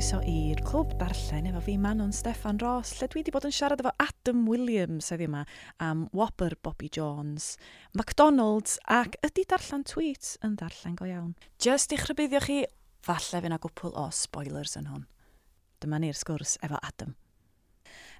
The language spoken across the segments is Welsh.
croeso i'r clwb darllen efo fi Manon Steffan Ross, lle dwi wedi bod yn siarad efo Adam Williams heddiw yma am Whopper Bobby Jones, McDonald's ac ydy darllen tweets yn darllen go iawn. Just i'ch rhybuddio chi, falle fy'n a gwpl o spoilers yn hwn. Dyma ni'r sgwrs efo Adam.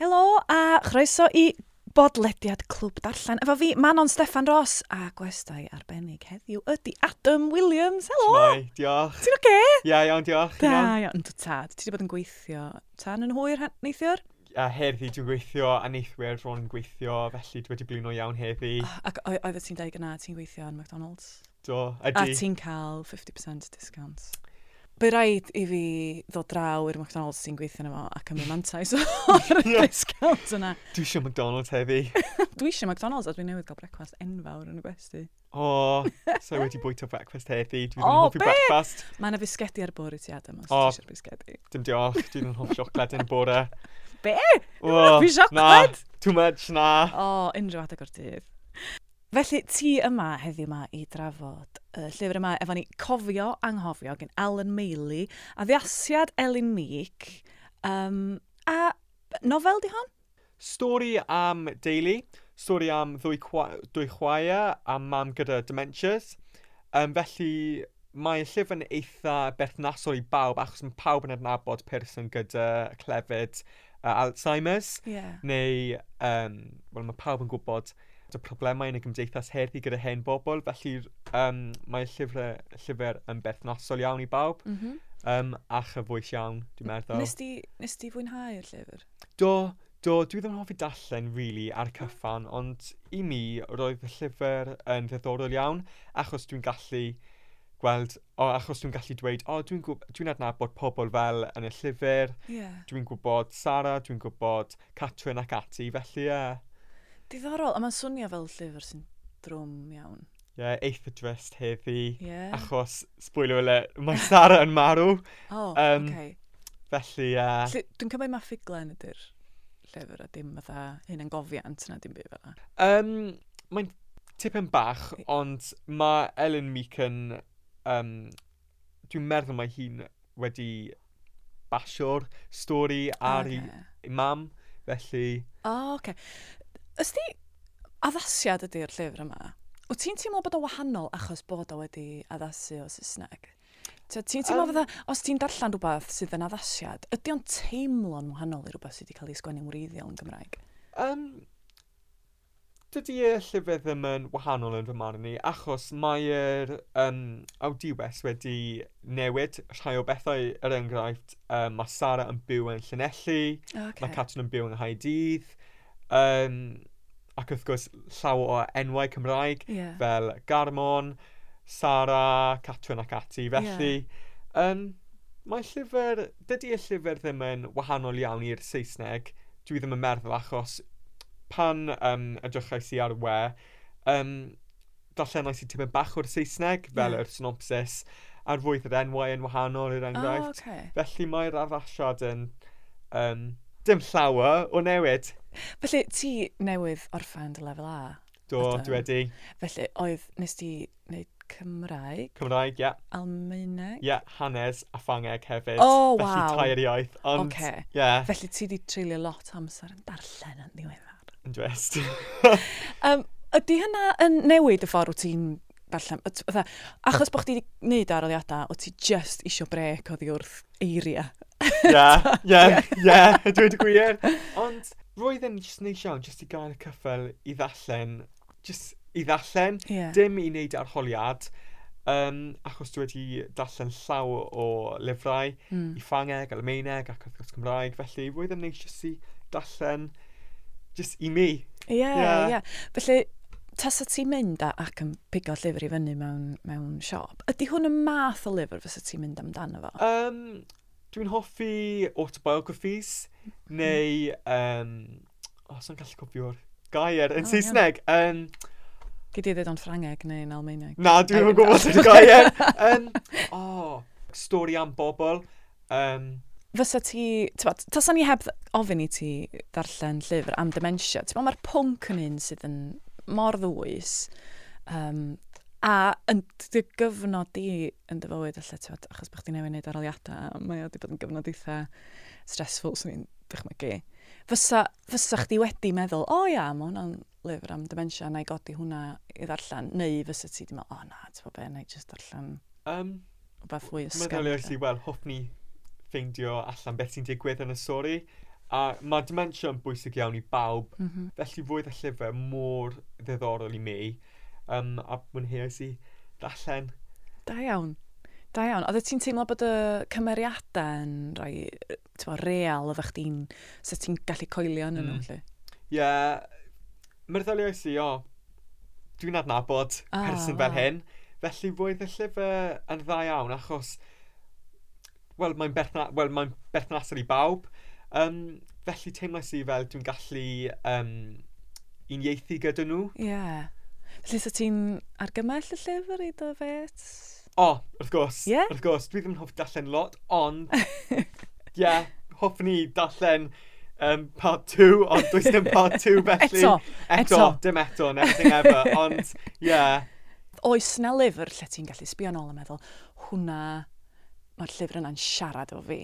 Helo a chroeso i bodlediad clwb darllen. Efo fi, Manon Steffan Ross a gwestai arbennig heddiw ydy Adam Williams. Helo! Mai, diolch. Ti'n oce? Okay? Ia, iawn, diolch. Da, iawn. Yndw tad. Ti wedi bod yn gweithio tan yn hwyr neithiwr? A heddi dwi'n gweithio a neithwyr ro'n gweithio, felly dwi wedi blino iawn heddi. Oh, ac oedd ti'n dweud gyna, ti'n gweithio yn McDonald's? Do, ydy. A ti'n cael 50% discount. By rhaid i fi ddod draw i'r McDonald's sy'n gweithio yna fo a cymryd mantais o'r discount yna. Dwi eisiau McDonald's heddi. dwi eisiau McDonald's a dwi newydd gael brecwast enfawr yn y gwesti. O, oh, so wedi bwyta brecwast heddi. Dwi ddim yn hoffi brecwast. Mae yna fisgedi ar bore ti Adam os oh, dwi fisgedi. Dim diolch, dwi ddim yn hoffi siocled yn y bore. Be? Dwi'n hoffi siocled? Na, too much, na. O, oh, unrhyw adeg o'r dydd. Felly, ti yma heddiw yma i drafod y llyfr yma efo ni Cofio Anghofio gen Alan Meili a ddiasiad Elin Meek. Um, a nofel di hon? Stori am deulu, stori am ddwy, chwa, dwy chwaer a mam gyda dementias. Um, felly, mae llyfr yn eitha berthnasol i bawb achos mae pawb yn adnabod person gyda clefyd uh, Alzheimer's, yeah. neu, um, wel, mae pawb yn gwybod y problemau yn y gymdeithas heddi gyda hen bobl, felly um, mae llyfr, llyfr yn berthnasol iawn i bawb, mm -hmm. um, a chyfwys iawn, dwi'n meddwl. Nes ti, nes ti fwynhau'r llyfr? Do, do, dwi ddim yn hoffi darllen, really, ar cyffan, ond i mi, roedd y llyfr yn ddiddorol iawn, achos dwi'n gallu gweld, o, achos dwi'n gallu dweud, o, dwi'n dwi, adnabod pobl fel yn y llyfr, yeah. dwi'n gwybod Sara, dwi'n gwybod Catrin ac ati, felly ie. Yeah. Diddorol, a mae'n swnio fel llyfr sy'n drwm iawn. Ie, yeah, eitha drist heddi, yeah. achos, spoiler alert, mae Sara yn marw. O, oh, um, okay. Felly, ie. Uh... Dwi'n cymryd mae ffuglen ydy'r llyfr a dim fatha hyn yn gofiant na dim byd fel yna. Um, mae'n tipyn bach, ond mae Ellen Meek yn um, dwi'n meddwl mae hi'n wedi basio'r stori ar okay. ei mam, felly... O, oh, oce. Okay. Ys di addasiad ydy'r llyfr yma? Wyt ti'n teimlo bod o wahanol achos bod o wedi addasu o Saesneg? Ti'n teimlo um, fydda, os ti'n darllen rhywbeth sydd yn addasiad, ydy o'n teimlo'n wahanol i rhywbeth sydd wedi cael ei sgwennu'n wreiddiol yn Gymraeg? Um, dydy y llyfr ddim yn wahanol yn fy marn ni, achos mae'r um, awdiwes wedi newid rhai o bethau, er enghraifft, um, mae Sara yn byw yn Llanelli, okay. mae Catrin yn byw yn Nghaerdydd, um, ac wrth gwrs llawer o enwau Cymraeg, yeah. fel Garmon, Sara, Catrin ac ati, felly... Yeah. Um, Mae llyfr, dydy y llyfr ddim yn wahanol iawn i'r Saesneg, dwi ddim yn meddwl achos pan um, edrychais i ar we, um, darllenais i tipyn bach o'r Saesneg, fel yeah. yr synopsis, a'r fwyth yr enwau yn wahanol i'r enghraifft. Oh, okay. Felly mae'r addasiad yn um, dim llawer o newid. Felly ti newydd orffen dy lefel A? Do, dwi wedi. Felly oedd nes ti wneud Cymraeg? Cymraeg, ie. Yeah. Almaeneg? Ie, yeah, hanes a Ffangeg hefyd. O, oh, waw! Felly tair iaith. Ond, okay. yeah. Felly ti wedi treulio lot o amser yn darllen yn ddiweddar yn dwest. um, ydy hynna yn newid y ffordd wyt ti'n darllen? Achos bod chdi wedi gwneud aroliadau, o ti just isio brec oddi wrth eiria? Ie, ie, ie, dwi'n gwir. Ond roedd yn just neis iawn just i gael y cyffel i ddallen, just i ddallen, yeah. dim i wneud arholiad. Um, achos dwi wedi darllen llaw o lyfrau mm. i ffangeg, almeineg ac wrth gwrs Cymraeg, felly roedd yn neis jyst i darllen just i mi. Ie, ie. Felly, tas o ti'n mynd a, ac yn pigo llyfr i fyny mewn, mewn siop, ydy hwn y math o lyfr fysa ti'n mynd amdano fo? Um, Dwi'n hoffi autobiographies, neu... Um, o, sa'n gallu cofio'r gair yn oh, Saesneg. Um, Gyd i ddweud o'n Ffrangeg neu'n yn Na, dwi'n gwybod sy'n gair. Um, oh, stori am bobl. Um, fysa ti, tywed, tasa ni heb ofyn i ti ddarllen llyfr am dementia, ti'n mae'r pwnc yn un sydd yn mor ddwys, um, a yn dy gyfnod di yn dy fywyd allai, tywed, achos bych ti'n newid wneud aroliadau, mae o wedi bod yn gyfnod eitha stressful, sy'n i'n dychmygu. Fysa, fysa chdi wedi meddwl, o oh, ia, mae hwnna'n lyfr am dementia, na i godi hwnna i ddarllen, neu fysa ti wedi meddwl, o oh, na, ti'n bod be, na i just darllen um, rhywbeth fwy ysgafn. Meddwl i allu, wel, hoffni ffeindio allan beth sy'n digwydd yn y stori. A mae dementia yn bwysig iawn i bawb, mm -hmm. felly fwydd y llyfr mor ddiddorol i mi, um, a mwynheus i ddarllen. Da iawn. Da iawn. Oeddet ti'n teimlo bod y cymeriadau yn rhoi ti'n real oeddech chdi'n, sut ti'n gallu coelio yn mm. nhw. Ie. Yeah. Meddylio i si, o, dwi'n adnabod ah, person fel hyn, felly fwydd y llyfr yn dda iawn, achos wel, mae'n berthna, well, mae berthnasol i bawb. Um, felly teimlais i fel dwi'n gallu um, uniaethu gyda nhw. Ie. Yeah. Felly so ti'n argymell y llyfr i dy fet? O, oh, wrth gwrs. Yeah? Wrth gwrs, dwi ddim yn hoff darllen lot, ond... Ie, yeah, hoff ni darllen um, part 2, ond does dim part 2 felly. eto, eto. Eto, dim eto, nothing ever, ond ie. Yeah. Oes na lyfr lle ti'n gallu sbio nôl a meddwl, hwnna mae'r llyfr yna'n siarad o fi?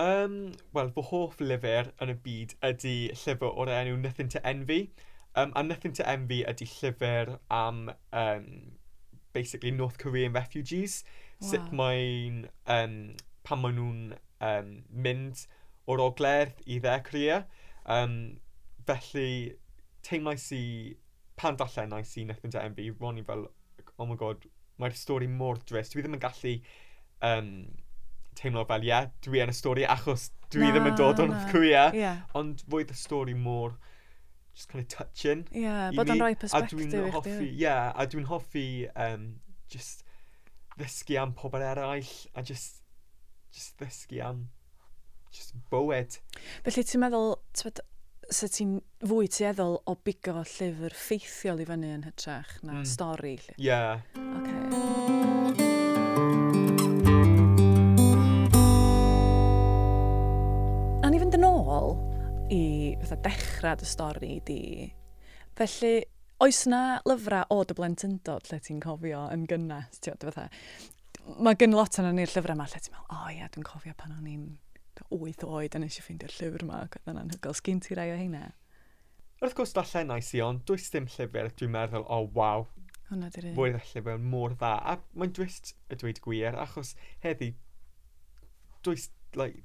Um, Wel, fy hoff lyfr yn y byd ydy llyfr o'r enw Nothing to Envy. Um, a Nothing to Envy ydy llyfr am um, basically North Korean refugees. Wow. Sut mae'n, um, pan maen nhw'n um, mynd o'r oglerth i dde Korea. Um, felly, teimlais i, pan dallen i Nothing to Envy, ro'n i fel, oh my god, mae'r stori mor drist. Dwi ddim yn gallu um, teimlo fel, ie, yeah, dwi yn y stori achos dwi na, ddim yn dod o'n cwia. Yeah. Ond fwydd y stori môr just kind of touching. Ie, yeah, bod yn rhoi perspective. i chdi. ie, yeah, a dwi'n hoffi um, just ddysgu am pobl eraill a just, just ddysgu am just bywyd. Felly ti'n meddwl, tywed, sy ti'n fwy tueddol o bigo llyfr ffeithiol i fyny yn hytrach na mm. stori? Ie. Yeah. Okay. ôl i fatha, dechrau dy stori di. Felly, oes na lyfrau o dy blentyndod lle ti'n cofio yn gynnes? Mae gen lot yn ni'r llyfrau yma lle ti'n meddwl, o oh, ia, dwi'n cofio pan o'n i'n 8 oed a nes i ffeindio'r llyfr yma, ac oedd yn anhygoel. Sgyn ti rai o heina? Wrth gwrs, falle nice i, ond does dim llyfr dwi'n meddwl, o oh, waw, Hwna dy'r un. Fwy'r llyfr mor dda. A mae'n dwist y dweud gwir, achos heddi, does, like,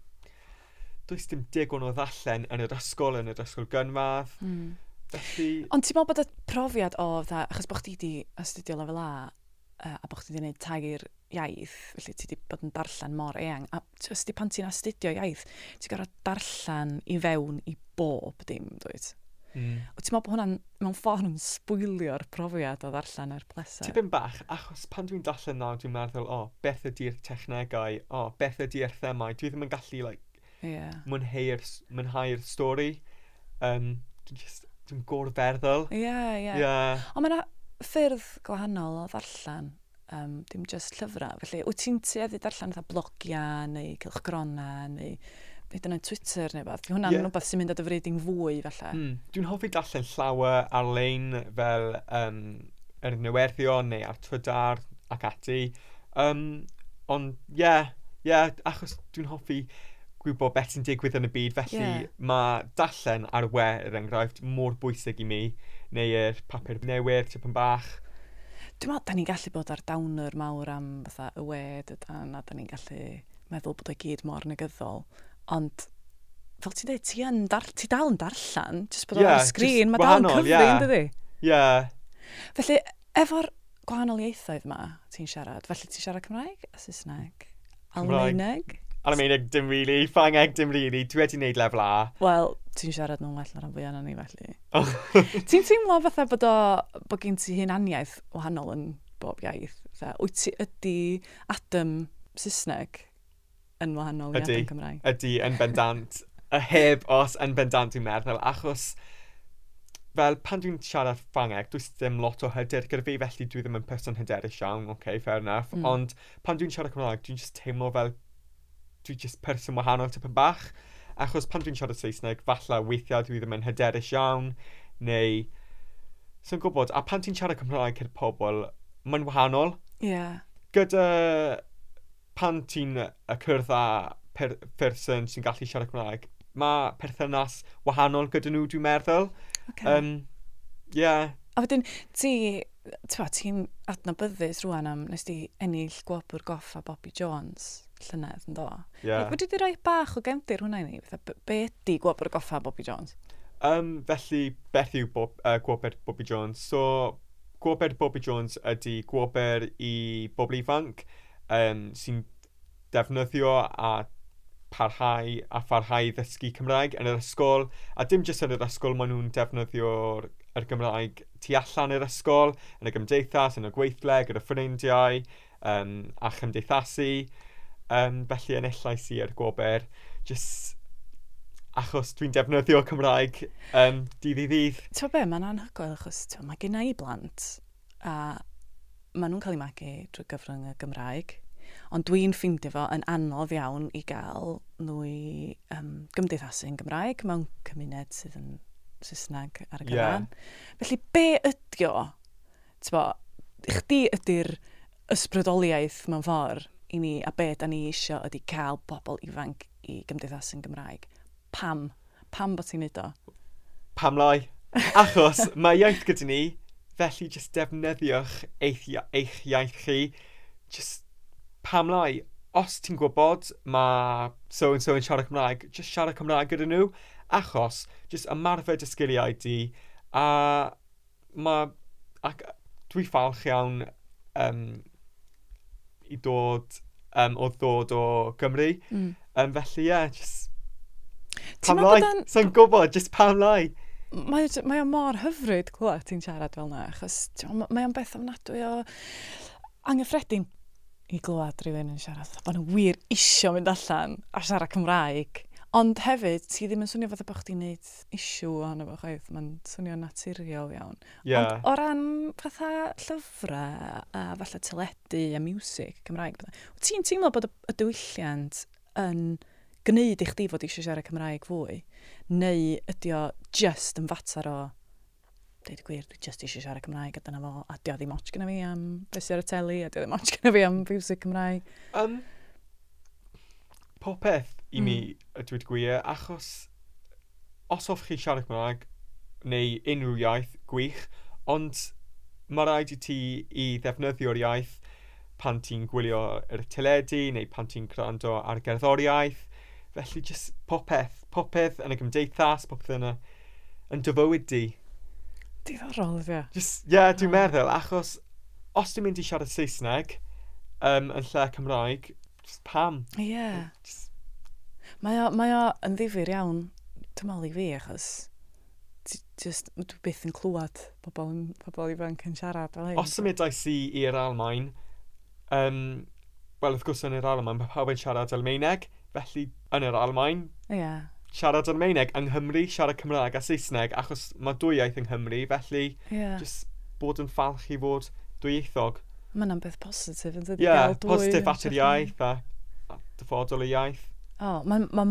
does dim digon o ddallen yn yr ysgol, yn yr ysgol gynradd. Mm. Felly... Ond ti'n meddwl bod y profiad o, dda, achos bod chdi wedi astudio lefel A, a bod chdi wedi gwneud tair iaith, felly ti wedi bod yn darllen mor eang, a os jyst pan ti'n astudio iaith, ti'n gorfod darllen i fewn i bob dim, dweud. Mm. O ti'n meddwl bod hwnna'n mewn ffordd yn sbwylio'r profiad o ddarllen yr pleser? Tipyn bach, achos pan dwi'n darllen nawr, dwi'n meddwl, o, oh, beth ydy'r technegau, o, oh, beth ydy'r themau, dwi ddim yn gallu, like, yeah. mwynhau'r mwynhau stori. Um, dwi'n gorferddol. Ie, yeah, ie. Yeah. Yeah. Ond mae yna ffyrdd gwahanol o ddarllen, um, dim just llyfrau. Felly, wyt ti'n tueddu darllen eitha blogiau neu cylchgrona neu hyd yn oed Twitter neu beth. Hwna'n yeah. rhywbeth sy'n mynd at y fredin fwy falle. Mm. Dwi'n hoffi darllen llawer ar-lein fel um, yr newyddion neu ar Twitter ac ati. Um, ond ie, yeah, yeah, achos dwi'n hoffi gwybod beth sy'n digwydd yn y byd, felly yeah. mae darllen ar we, er enghraifft, mor bwysig i mi, neu yr papur newydd, tipyn bach. Dwi'n meddwl, da ni'n gallu bod ar dawner mawr am fatha y we, dydan, a da ni'n gallu meddwl bod o'i gyd mor negyddol, ond fel ti'n dweud, ti, dar, ti dal yn darllan, jyst bod yeah, o'r sgrin, mae dal yn cyfri, yeah. dydy? Ie. Yeah. Felly, efo'r gwahanol ieithoedd yma ti'n siarad, felly ti'n siarad Cymraeg a Saesneg? Almaeneg? A'n ameinig dim really, ffangeg dim really. dwi wedi wneud lefel a. Wel, ti'n siarad nhw'n well na ran fwyaf na ni felly. Oh. ti'n teimlo fatha bod o, bod gen ti hunaniaeth wahanol yn bob iaith? Fatha, wyt ti ydy Adam Saesneg yn wahanol i Adam Cymraeg? Ydy, yn bendant. y heb os yn bendant i'n meddwl, achos fel pan dwi'n siarad ffangeg, dwi ddim lot o hyder gyda fi, felly dwi ddim yn person hyderus iawn, oce, okay, fair enough. Mm. Ond pan dwi'n siarad Cymraeg, dwi'n just teimlo fel dwi just person wahanol tipyn bach. Achos pan dwi'n siarad Saesneg, falle weithiau dwi ddim yn hyderus iawn, neu... So'n gwybod, a pan ti'n siarad Cymraeg gyda pobl, mae'n wahanol. Ie. Yeah. Gyda pan ti'n y cyrdd â per person sy'n gallu siarad Cymraeg, mae perthynas wahanol gyda nhw, dwi'n meddwl. Okay. Um, yeah. A wedyn, ti ti'n adnabyddus rwan am nes di ennill gwobr goff a Bobby Jones llynedd yn do. Yeah. Wedi di roi bach o gefndir hwnna i ni? Be, be ydi gwobr goff a Bobby Jones? Um, felly, beth yw Bob, uh, gwobr Bobby Jones? So, gwobr Bobby Jones ydy gwobr i bobl ifanc um, sy'n defnyddio a parhau a pharhau ddysgu Cymraeg yn yr ysgol, a dim jyst yn yr ysgol, maen nhw'n defnyddio'r Er yr Gymraeg tu allan i'r ysgol, yn y gymdeithas, yn y gweithle, gyda ffrindiau um, a chymdeithasu. Um, felly enillais i ar gober, just achos dwi'n defnyddio Cymraeg um, dydd i ddydd. Ti'n be, mae'n anhygoel achos mae gen i blant a maen nhw'n cael eu magu drwy gyfrwng y Gymraeg. Ond dwi'n ffeindio fo yn anodd iawn i gael nhw i um, gymdeithasu yn Gymraeg mewn cymuned sydd yn Saesneg ar y gyfan. Yeah. Felly, be ydi o? Bo, chdi ydy'r ysbrydoliaeth mewn ffordd i ni, a be da ni eisiau ydy cael bobl ifanc i gymdeithasu'n Gymraeg. Pam? Pam bod ti'n neud o? Pam lai? Achos mae iaith gyda ni, felly jyst defnyddiwch eich, eich iaith chi. Just pam lai? Os ti'n gwybod mae so-and-so yn siarad Cymraeg, just siarad Cymraeg gyda nhw achos jyst ymarfer dy sgiliau di a mae ac dwi falch iawn um, i dod um, o ddod o Gymru mm. um, felly ie yeah, just pam lai an... sa'n gwybod just pam lai mae, mae o mor hyfryd clywed ti'n siarad fel yna, achos mae o'n beth ofnadwy o anghyffredin i glywed rhywun yn siarad. Bod nhw wir isio mynd allan a siarad Cymraeg Ond hefyd, ti ddim yn swnio fatha bod chdi'n neud isiw ohono fo chwaith, mae'n swnio naturiol iawn. Yeah. Ond o ran fatha llyfrau a falle teledu a music Cymraeg, ti'n teimlo bod y diwylliant yn gwneud i chdi fod eisiau siarad Cymraeg fwy? Neu ydy o just yn fatar o dweud y gwir, dwi just eisiau siarad Cymraeg a dyna fo, a dio ddim ots gyda fi am beth sy'n ar y teli, a dio ddim ots gyda fi am music Cymraeg. Um, popeth i mm. mi, hmm. y dweud gwir, achos os of chi siarad Cymraeg neu unrhyw iaith gwych, ond mae rhaid i ti i ddefnyddio'r iaith pan ti'n gwylio yr teledu neu pan ti'n gwrando ar gerddoriaeth. Felly just popeth, popeth yn y gymdeithas, popeth yn, y, yn dyfywyd di. Diddorol, ie. Ie, yeah, dwi'n hmm. meddwl, achos os dwi'n mynd i siarad Saesneg um, yn lle Cymraeg, just pam? Ie. Yeah. Just, Mae o, mae o yn ddifur iawn, dwi'n meddwl i fi, achos just, dwi byth yn clywed pobl, pobl ifanc yn siarad fel hyn. Os ymwydais i i'r Almain, um, wel wrth gwrs yn yr Almain, mae pawb yn siarad Almeineg, felly yn yr Almain, yeah. siarad Almeineg, yng Nghymru siarad Cymraeg a Saesneg, achos mae dwy iaith yng Nghymru, felly yeah. just bod yn falch i fod dwyieithog. Mae'n am beth positif yn dweud. Ie, yeah, positif at yr iaith a dyfodol y iaith. Oh, mae'n ma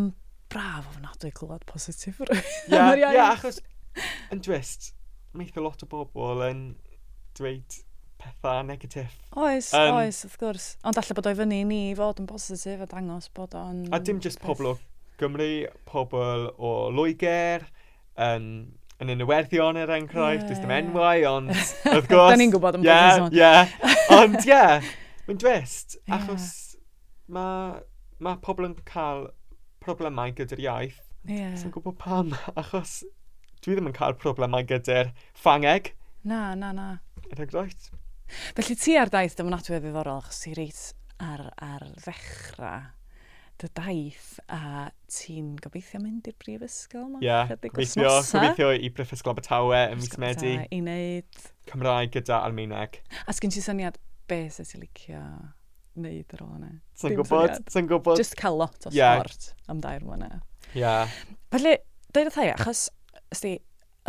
braf ofnadwy clywed positif rwy'n. Ie, ie, achos yn dwist, meith lot o bobl yn dweud pethau negatif. Oes, um, oes, wrth gwrs. Ond allai bod o'i fyny ni fod yn positif a dangos bod o'n... A dim jyst pobl o Gymru, pobl o Loegr, um, yn y enwerthion er enghraifft, yeah, ddim enwau, ond wrth gwrs... da ni'n gwybod yn yeah, beth Ie, yeah. Ond ie, yeah, mae'n dwist, achos yeah. mae mae pobl yn cael problemau gyda'r iaith. Ie. Yeah. Sa'n gwybod pam, achos dwi ddim yn cael problemau gyda'r ffangeg. Na, na, na. Yn egroed. Felly ti ar daith ddim yn ddiddorol, achos ti reit ar, ar ddechrau dy daith a ti'n gobeithio mynd i'r brifysgol yma? Ie, yeah, gobeithio, gobeithio i Brifysgol Abertawe yn mis Medi. I wneud... Cymraeg gyda Almeineg. A sgyn ti syniad beth sy'n licio wneud ar ôl yna. Ti'n gwybod? Ti'n gwybod? Just cael lot o yeah. sport am dair mwyna. Ie. Yeah. Felly, dweud y thai, achos, ysdi,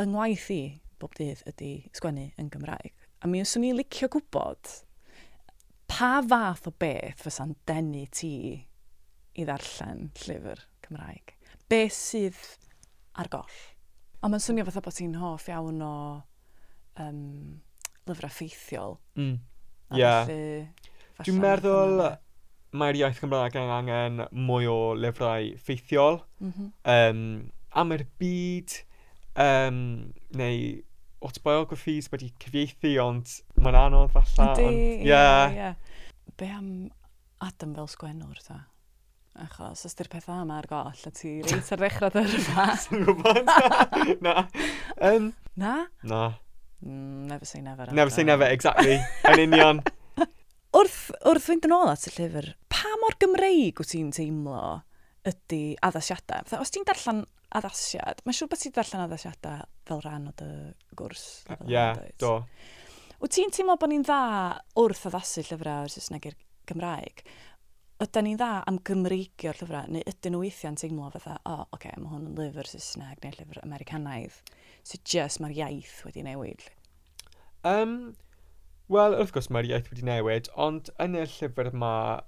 yng ngwaith i bob dydd ydy sgwennu yn Gymraeg. A mi yswn i licio gwybod pa fath o beth fysa'n denu ti i ddarllen llyfr Cymraeg. Be sydd ar goll? Ond mae'n swnio fatha bod ti'n hoff iawn o um, lyfrau ffeithiol. Mm. Yeah. Felly, Dwi'n meddwl mae'r iaith Gymraeg yn angen mwy o lyfrau ffeithiol mm -hmm. um, am yr byd um, neu autobiographies wedi cyfieithu ond mae'n anodd falle. Ydy, ie, yeah. yeah. Be am Adam fel sgwennwr ta? Achos, os di'r pethau yma ar goll, a ti reit ar ddechrau ddyrfa. Swn gwybod? Na. Um, na? Na. Mm, never say never. Never say never, exactly. Yn union. wrth, wrth fynd yn ôl at y llyfr, pa mor Gymreig wyt ti'n teimlo ydy addasiadau? Fytha, os ti'n darllen addasiad, mae'n siŵr bod ti'n darllen addasiadau fel rhan o dy gwrs. Ie, yeah, do. Wyt ti'n teimlo bod ni'n dda wrth addasu llyfrau o'r Saesneg i'r Gymraeg? Ydyn ni'n dda am Gymreigio'r llyfrau, neu ydyn nhw weithiau'n teimlo fatha, o, oh, oce, okay, mae hwn yn lyfr Saesneg neu llyfr Americanaidd, so just mae'r iaith wedi newid. Um, Wel, wrth gwrs mae'r iaith wedi newid, ond yn y llyfr mae,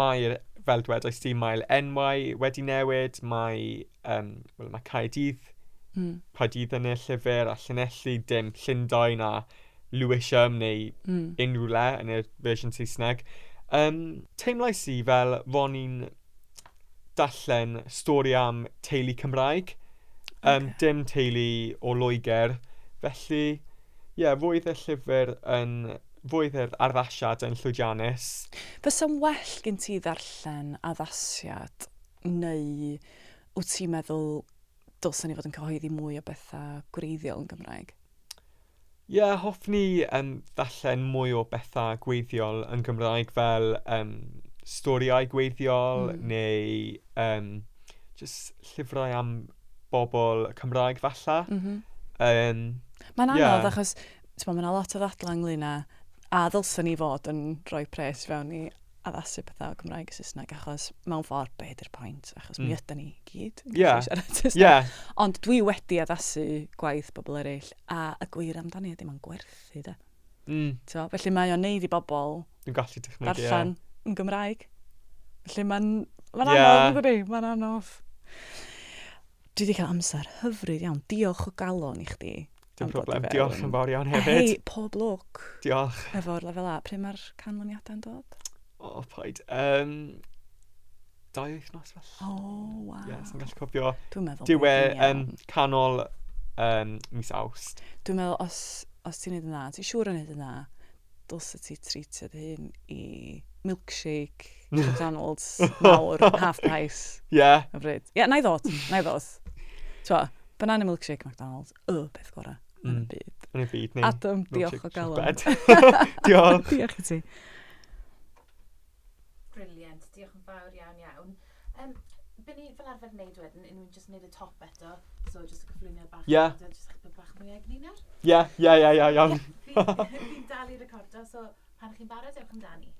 mae'r, fel dwedais ti, mae'r enwau wedi newid, mae, um, well, mae Caedydd, mm. Caedydd yn y llyfr, a Llanelli, dim Llundain a Lewisham neu mm. unrhyw le yn y fersiwn Saesneg. Um, teimlais i fel fo'n i'n dallen stori am teulu Cymraeg, um, okay. dim teulu o Loegr, felly, ie, yeah, roedd y llyfr yn fwy arddasiad yn llwyddiannus. Fysa'n well gen ti ddarllen addasiad neu wyt ti'n meddwl dylsyn ni fod yn cyhoeddi mwy o bethau gwreiddiol yn Gymraeg? Ie, yeah, hoffni um, ddarllen mwy o bethau gweithiol yn Gymraeg fel um, storiau gweithiol mm. neu um, just llyfrau am bobl Cymraeg falle. Mm -hmm. um, Mae'n anodd yeah. achos yna lot o ddadla ynglyn â a ddylsyn ni fod yn rhoi pres fewn i addasu pethau o Gymraeg a Saesneg, achos mewn ffordd be ydy'r pwynt, achos mm. mi ydy ni gyd yn yeah. siarad Saesneg. Yeah. Ond dwi wedi addasu gwaith bobl eraill, a y gwir amdani ydy mae'n gwerthu, da. Mm. So, felly mae o'n neud i bobl gallu dychmygu, darllen yn Gymraeg. Felly mae'n ma yeah. anodd, ydy, mae'n anodd. Dwi wedi cael amser hyfryd iawn. Diolch o galon i chdi Dim problem. Diolch yn fawr iawn hefyd. Hei, pob lwc. Diolch. Efo'r lefel A. Pryd mae'r canlyniadau'n dod? O, oh, paid. Um, dau wythnos fel. O, oh, waw. Ie, yes, gallu cofio. Dwi'n meddwl. Diwe um, canol um, mis awst. Dwi'n meddwl, os, os ti'n neud yn dda, ti'n siŵr yn neud yn dda, dylse ti treatio dy hyn i milkshake, McDonald's, mawr, half price. Ie. Yeah. Ie, yeah, na i ddod, na i ddod. Twa, banana milkshake McDonald's, y beth gorau yn y mm. byd. Yn y byd, ni. Adam, diolch o galon. diolch. diolch i ti. Briliant, diolch yn fawr iawn iawn. Um, Byn ni fel arfer wneud wedyn, yn unrhyw'n just wneud y top eto, so just y cyflwyniad bach, Ie. wedyn, just chydig bach mwy egni nawr. Ie, ie, ie, ie, iawn. Fi'n dal i recordo, so pan chi'n barod, ewch amdani.